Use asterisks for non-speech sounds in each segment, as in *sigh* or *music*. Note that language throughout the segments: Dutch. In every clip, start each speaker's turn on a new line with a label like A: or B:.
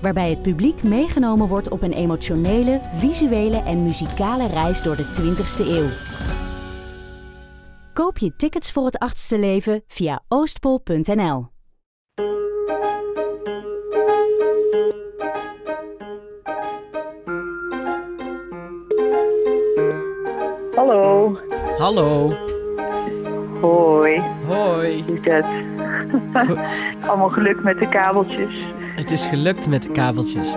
A: Waarbij het publiek meegenomen wordt op een emotionele, visuele en muzikale reis door de 20ste eeuw. Koop je tickets voor het achtste leven via oostpol.nl.
B: Hallo.
C: Hallo.
B: Hoi.
C: Hoi.
B: Lieverd. *laughs* Allemaal geluk met de kabeltjes.
C: Het is gelukt met de kabeltjes.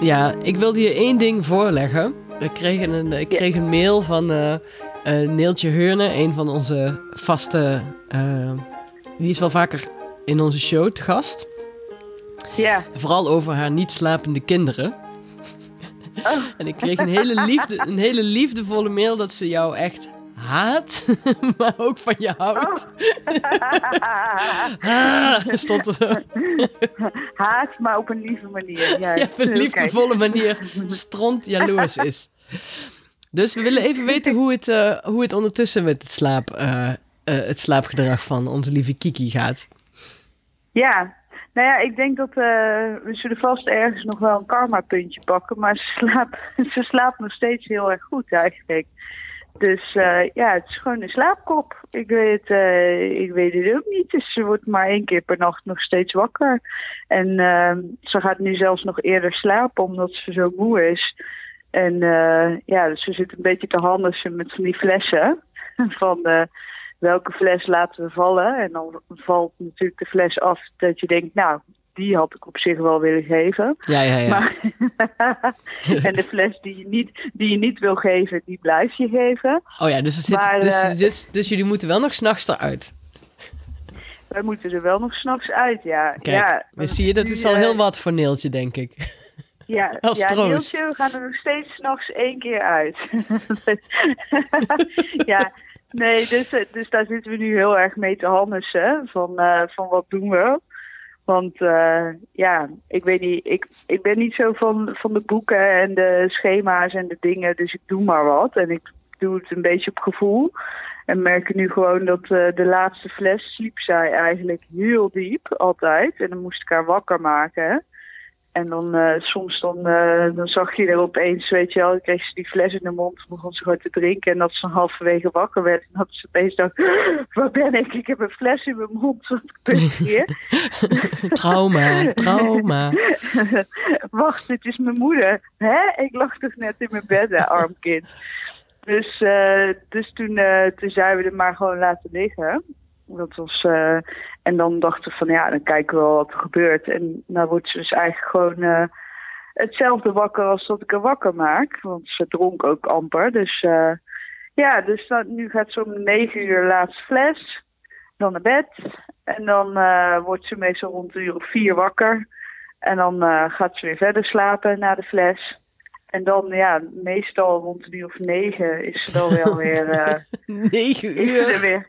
C: Ja, ik wilde je één ding voorleggen. Ik kreeg een, ik kreeg een mail van eh eh, Neeltje Heurne, een van onze vaste... eh, die is wel vaker in onze show te gast.
B: Ja.
C: Vooral over haar niet slapende kinderen.
B: Oh. *laughs*
C: En ik kreeg een hele, liefde, een hele liefdevolle mail dat ze jou echt haat, *laughs* maar ook van je houdt. *laughs* Ah, stond er zo.
B: Haat, maar op een lieve manier. Ja,
C: Ja, op een liefdevolle manier stront jaloers is. Dus we willen even weten hoe het, eh, hoe het ondertussen met het, slaap, eh, eh, het slaapgedrag van onze lieve Kiki gaat.
B: Ja. Nou ja, ik denk dat eh, we zullen vast ergens nog wel een karma-puntje pakken. Maar ze slaapt, *laughs* ze slaapt nog steeds heel erg goed eigenlijk. Dus eh, ja, het is gewoon een slaapkop. Ik weet, eh, ik weet het ook niet. Dus ze wordt maar één keer per nacht nog steeds wakker. En eh, ze gaat nu zelfs nog eerder slapen omdat ze zo moe is. En eh, ja, dus ze zit een beetje te handelen met van die flessen. *laughs* Van welke fles laten we vallen. En dan valt natuurlijk de fles af dat je denkt, nou, die had ik op zich wel willen geven.
C: Ja, ja, ja.
B: Maar, *laughs* en de fles die je, niet, die je niet wil geven, die blijf je geven.
C: oh ja, dus, het zit,
B: maar,
C: dus,
B: eh,
C: dus, dus jullie moeten wel nog s'nachts eruit.
B: Wij moeten er wel nog s'nachts uit, ja.
C: Kijk,
B: ja,
C: zie je, dat is al
B: eh,
C: heel wat voor Neeltje, denk ik. *laughs*
B: Ja,
C: als
B: ja. Nielsje, we gaan er nog steeds s'nachts één keer uit. *laughs* ja, nee, dus, eh, dus daar zitten we nu heel erg mee te handelen. Van, eh, van wat doen we? Want eh, ja, ik weet niet, ik, ik ben niet zo van, van de boeken en de schema's en de dingen, dus ik doe maar wat. En ik doe het een beetje op gevoel. En merk nu gewoon dat eh, de laatste fles sliep zij eigenlijk heel diep, altijd. En dan moest ik haar wakker maken. En dan eh, soms dan, eh, dan zag je er opeens, weet je wel, dan kreeg ze die fles in de mond, begon ze gewoon te drinken. En dat ze dan halverwege wakker werd. En dat ze opeens dacht, waar ben ik? Ik heb een fles in mijn mond, wat gebeurt hier? *laughs*
C: trauma, trauma. *laughs*
B: Wacht, dit is mijn moeder. Hè? Ik lag toch net in mijn bed, hè, arm kind. Dus, eh, dus toen, toen zijn we er maar gewoon laten liggen. Dat was, eh, en dan dachten we van ja, dan kijken we wel wat er gebeurt. En nou wordt ze dus eigenlijk gewoon eh, hetzelfde wakker als dat ik haar wakker maak. Want ze dronk ook amper. Dus eh, ja, dus dan, nu gaat ze om negen uur laatste fles. Dan naar bed. En dan wordt ze meestal rond een uur of vier wakker. En dan gaat ze weer verder slapen na de fles. En dan, ja, meestal rond een uur of negen is ze dan wel weer... *laughs*
C: Negen
B: is ze er
C: uur.
B: weer.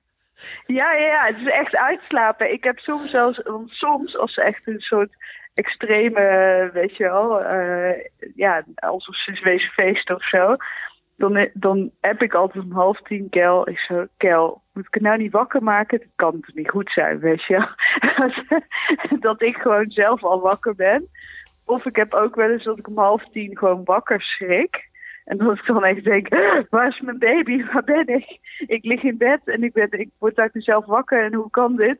B: Ja, ja, het is echt uitslapen. Ik heb soms zelfs, want soms als ze echt een soort extreme, weet je wel, eh, ja, alsof ze wezen feesten of zo. Dan, dan heb ik altijd om half tien Kel. Ik zo, Kel, moet ik nou niet wakker maken? Dat kan toch niet goed zijn, weet je *laughs* dat ik gewoon zelf al wakker ben. Of ik heb ook wel eens dat ik om half tien gewoon wakker schrik. En dat ik dan echt denk, waar is mijn baby? Waar ben ik? Ik lig in bed en ik, ben, ik word uit mezelf wakker. En hoe kan dit?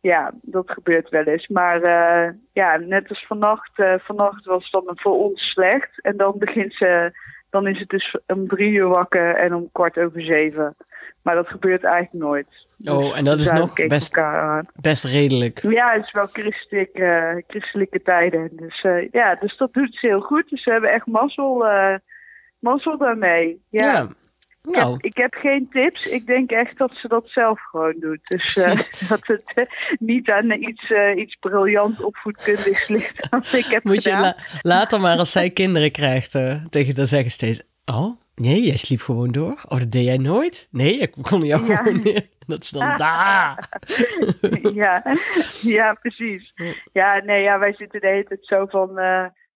B: Ja, dat gebeurt wel eens. Maar eh, ja, net als vannacht. eh, vannacht was het dan voor ons slecht. En dan begint ze, dan is het dus om drie uur wakker en om kwart over zeven. Maar dat gebeurt eigenlijk nooit.
C: Oh, en dat is
B: Dus
C: nog best, best redelijk.
B: Ja, het is wel christelijk, eh, christelijke tijden. Dus ja, dus dat doet ze heel goed. Dus we hebben echt mazzel, mazzel daarmee. Ja.
C: Ja.
B: Ik, heb,
C: Nou,
B: ik heb geen tips. Ik denk echt dat ze dat zelf gewoon doet. Dus eh, *laughs* dat het eh, niet aan iets, eh, iets briljant opvoedkundigs *laughs* ligt. Ik heb
C: moet je la- later maar als zij *laughs* kinderen krijgt tegen haar zeggen steeds... Oh, nee, jij sliep gewoon door? Of dat deed jij nooit? Nee, ik kon jou
B: Ja.
C: gewoon neer. Dat is dan daar.
B: ja, ja, precies. Ja, nee, ja, wij zitten de hele tijd zo van.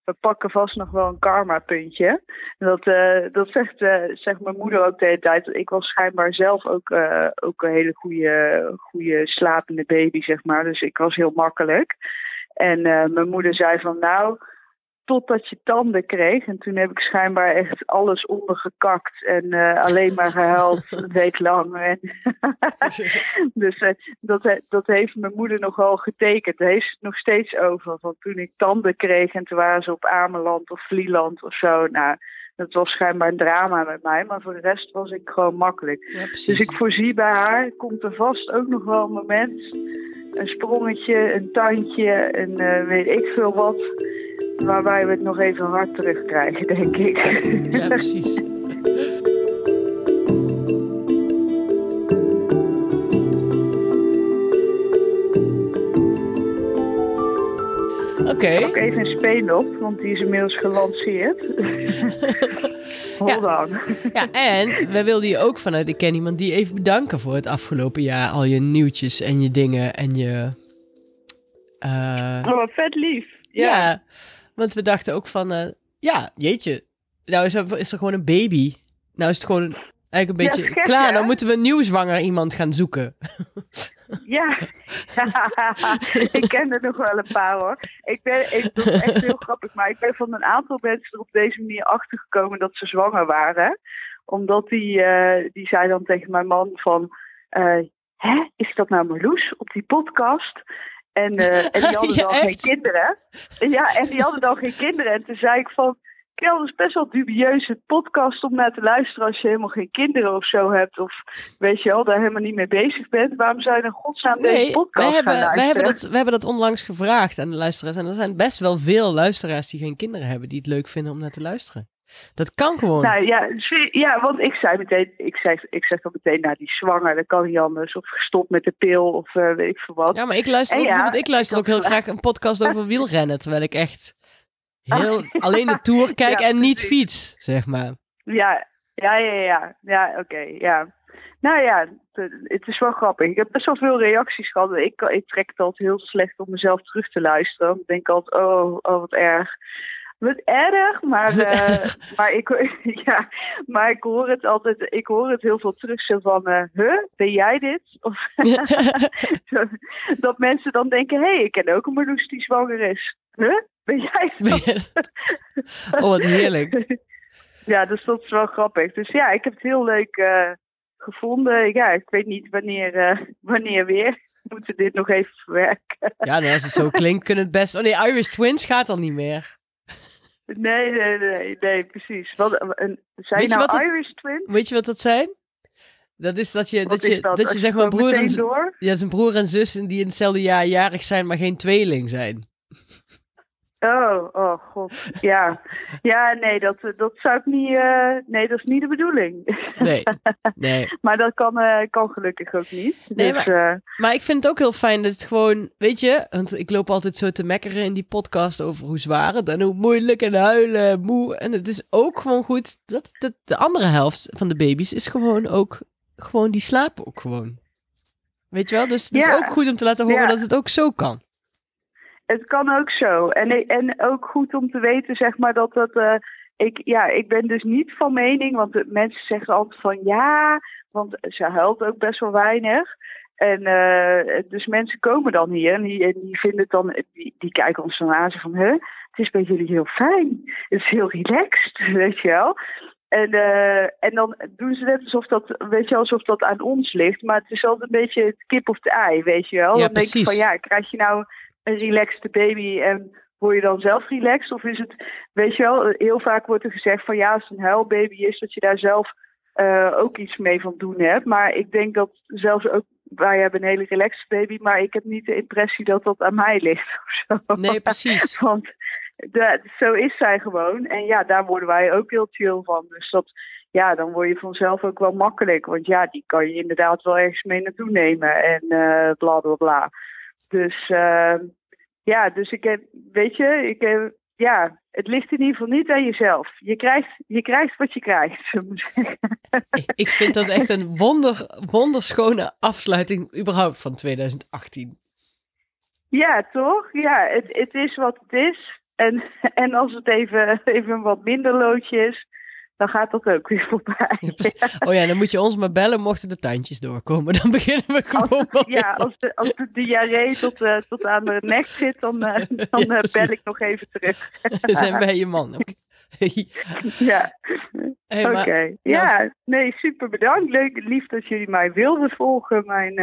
B: We pakken vast nog wel een karma-puntje. Dat, eh, dat zegt, eh, zegt mijn moeder ook de hele tijd. Ik was schijnbaar zelf ook, eh, ook een hele goede, goede slapende baby, zeg maar. Dus ik was heel makkelijk. En mijn moeder zei van, nou, totdat je tanden kreeg. En toen heb ik schijnbaar echt alles ondergekakt en eh, alleen maar gehuild *laughs* een week lang. En *laughs* dus eh, dat, dat heeft mijn moeder nogal getekend. Daar heeft ze het nog steeds over. Van toen ik tanden kreeg en toen waren ze op Ameland of Vlieland of zo. Nou, dat was schijnbaar een drama met mij. Maar voor de rest was ik gewoon makkelijk.
C: Ja.
B: Dus ik voorzie bij haar, komt er vast ook nog wel een moment. Een sprongetje, een tandje, en eh, weet ik veel wat. Waarbij we het nog even hard terugkrijgen, denk ik. *laughs*
C: Ja, precies. Oké.
B: Ook even een speen op, want die is inmiddels gelanceerd. *laughs* Hold on.
C: Ja, en wij wilden je ook vanuit Ik Ken Iemand die even bedanken voor het afgelopen jaar. Al je nieuwtjes en je dingen en je... eh,
B: Oh, wat vet lief.
C: Ja.
B: Ja.
C: want we dachten ook van... eh, ja, jeetje. Nou is er, is er gewoon een baby. Nou is het gewoon eigenlijk een
B: Ja,
C: beetje
B: gek,
C: klaar. Dan moeten we een nieuw zwanger iemand gaan zoeken.
B: Ja. *laughs* ik ken er nog wel een paar hoor. Ik ben, ik, dat is echt heel *laughs* grappig, maar ik ben van een aantal mensen er op deze manier achtergekomen dat ze zwanger waren. Omdat die, eh, die zei dan tegen mijn man van, eh, hè, is dat nou Marloes op die podcast? En, eh, en die *laughs* hadden
C: Ja,
B: dan geen kinderen. Ja, en die hadden dan geen kinderen. En toen zei ik van, Kel, dat is best wel dubieuze podcast om naar te luisteren als je helemaal geen kinderen of zo hebt. Of weet je wel, daar helemaal niet mee bezig bent. Waarom zou je in godsnaam deze
C: Nee,
B: podcast
C: wij hebben,
B: gaan
C: wij,
B: luisteren?
C: hebben dat, wij hebben dat onlangs gevraagd aan de luisteraars. En er zijn best wel veel luisteraars die geen kinderen hebben... die het leuk vinden om naar te luisteren. Dat kan gewoon.
B: Nou ja, ja, want ik zei meteen, ik zeg, ik zeg dan meteen, nou die zwanger, dat kan niet anders. Of gestopt met de pil, of eh, weet ik veel wat.
C: Ja, maar ik luister,
B: En
C: ook,
B: ja,
C: ik luister ook heel graag een podcast over *laughs* wielrennen. Terwijl ik echt heel alleen de Tour kijk
B: Ja,
C: en niet
B: precies.
C: fiets, zeg maar.
B: Ja, ja, ja, ja. Ja, oké, ja. Nou ja, het- het is wel grappig. Ik heb best wel veel reacties gehad. Ik, ik trek het altijd heel slecht om mezelf terug te luisteren. Ik denk altijd, oh, oh wat erg. Wat erg, maar, eh, *laughs* maar, ik, *laughs* ja, maar ik hoor het altijd, ik hoor het heel veel terug zo van, huh, ben jij dit? *laughs* Of, dat mensen dan denken, hé, hey, ik ken ook een Marloes die zwanger is. Huh, ben jij dat?
C: oh, wat heerlijk.
B: Ja, dus dat is wel grappig. Dus ja, ik heb het heel leuk eh, gevonden. Ja, ik weet niet wanneer, wanneer weer. We moeten dit nog even verwerken.
C: Ja, nou, als het zo klinkt, kunnen het best... Oh nee, Irish Twins gaat al niet meer.
B: Nee, nee, nee, nee, precies. Wat, een, zijn
C: Weet je
B: nou
C: wat het-
B: Irish twins?
C: Weet je wat dat zijn? Dat is dat je,
B: Wat
C: dat je,
B: dat?
C: je zeg maar broer en, ja, zijn broer en zus die in hetzelfde jaar jarig zijn, maar geen tweeling zijn.
B: Oh, oh god. Ja, ja nee, dat, dat zou ik niet... eh, nee, dat is niet de bedoeling.
C: Nee, *laughs* nee.
B: maar dat kan, eh, kan gelukkig ook niet.
C: Nee,
B: dus, eh,
C: Maar ik vind het ook heel fijn dat het gewoon, weet je, want ik loop altijd zo te mekkeren in die podcast over hoe zwaar het en hoe moeilijk en huilen, en moe. En het is ook gewoon goed dat, dat de andere helft van de baby's is gewoon ook, gewoon die slapen ook gewoon. Weet je wel? Dus het is ook goed om te laten horen
B: Ja.
C: dat het ook zo kan.
B: Het kan ook zo. En, en ook goed om te weten, zeg maar, dat dat. eh, ik, ja, ik ben dus niet van mening, want mensen zeggen altijd van ja, want ze huilt ook best wel weinig. En eh, dus mensen komen dan hier en die, en die vinden het dan, die, die kijken ons dan aan van, huh, het is bij jullie heel fijn. Het is heel relaxed, *laughs* weet je wel. En, eh, en dan doen ze net alsof dat, weet je, alsof dat aan ons ligt. Maar het is altijd een beetje het kip of de ei, weet je wel.
C: Ja,
B: dan denk je
C: precies.
B: van ja, krijg je nou een relaxed baby en word je dan zelf relaxed? Of is het, weet je wel, heel vaak wordt er gezegd van ja, als het een huilbaby is, dat je daar zelf eh, ook iets mee van doen hebt. Maar ik denk dat zelfs ook, wij hebben een hele relaxed baby, maar ik heb niet de impressie dat dat aan mij ligt of zo.
C: Nee, precies. *laughs*
B: Want de, zo is zij gewoon. En ja, daar worden wij ook heel chill van. Dus dat, ja, dan word je vanzelf ook wel makkelijk. Want ja, die kan je inderdaad wel ergens mee naartoe nemen en uh, bla bla bla. Dus uh, ja, dus ik heb, weet je, ik heb, ja, het ligt in ieder geval niet aan jezelf. Je krijgt, je krijgt wat je krijgt.
C: Ik vind dat echt een wonder, wonderschone afsluiting überhaupt van 2018.
B: Ja, toch? Ja, het, het is wat het is. En, en als het even, even een wat minder loodje is, dan gaat dat ook weer *laughs* voorbij.
C: oh ja, dan moet je ons maar bellen mochten de tandjes doorkomen. *laughs* Dan beginnen we gewoon
B: als, Ja, als de, als de diarree tot, uh, tot aan de nek zit, dan, *laughs* uh, dan uh, bel ik nog even terug.
C: zijn wij je man.
B: ja, hey, oké. Okay. Ja, nee, super bedankt. Leuk, lief dat jullie mij wilden volgen. Mijn,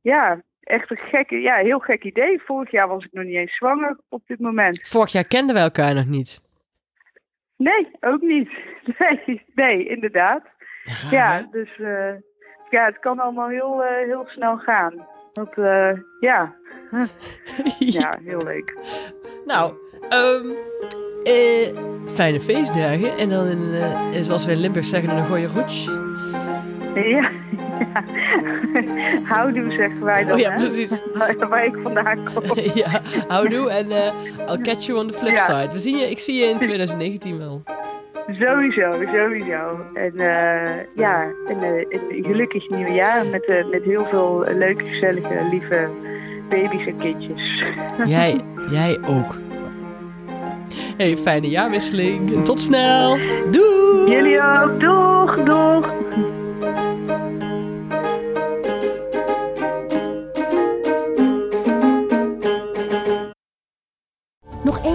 B: ja, echt een gekke, ja, heel gek idee. Vorig jaar was ik nog niet eens zwanger op dit moment.
C: Vorig jaar kenden we elkaar nog niet.
B: Nee, ook niet. *laughs* Nee, nee inderdaad. Ja, dus uh, ja, het kan allemaal heel, uh, heel snel gaan. Dat, uh, ja. *laughs* ja, heel leuk.
C: Nou, um, fijne feestdagen. En dan, in, zoals we in Limburg zeggen, een goede roets.
B: Ja. *laughs* houdoe zeggen wij dan,
C: oh, ja, precies. *laughs*
B: Waar, ik vandaan kom. *laughs*
C: ja, houdoe en uh, I'll catch you on the flip side. We zien je, ik zie je in 2019 wel.
B: Sowieso, sowieso. En uh, ja, een, een gelukkig nieuwjaar met, uh, met heel veel leuke, gezellige, lieve baby's en kindjes.
C: Jij, jij ook. Hey, fijne jaarwisseling. Tot snel. Doei.
B: Jullie ook. Doeg, doeg.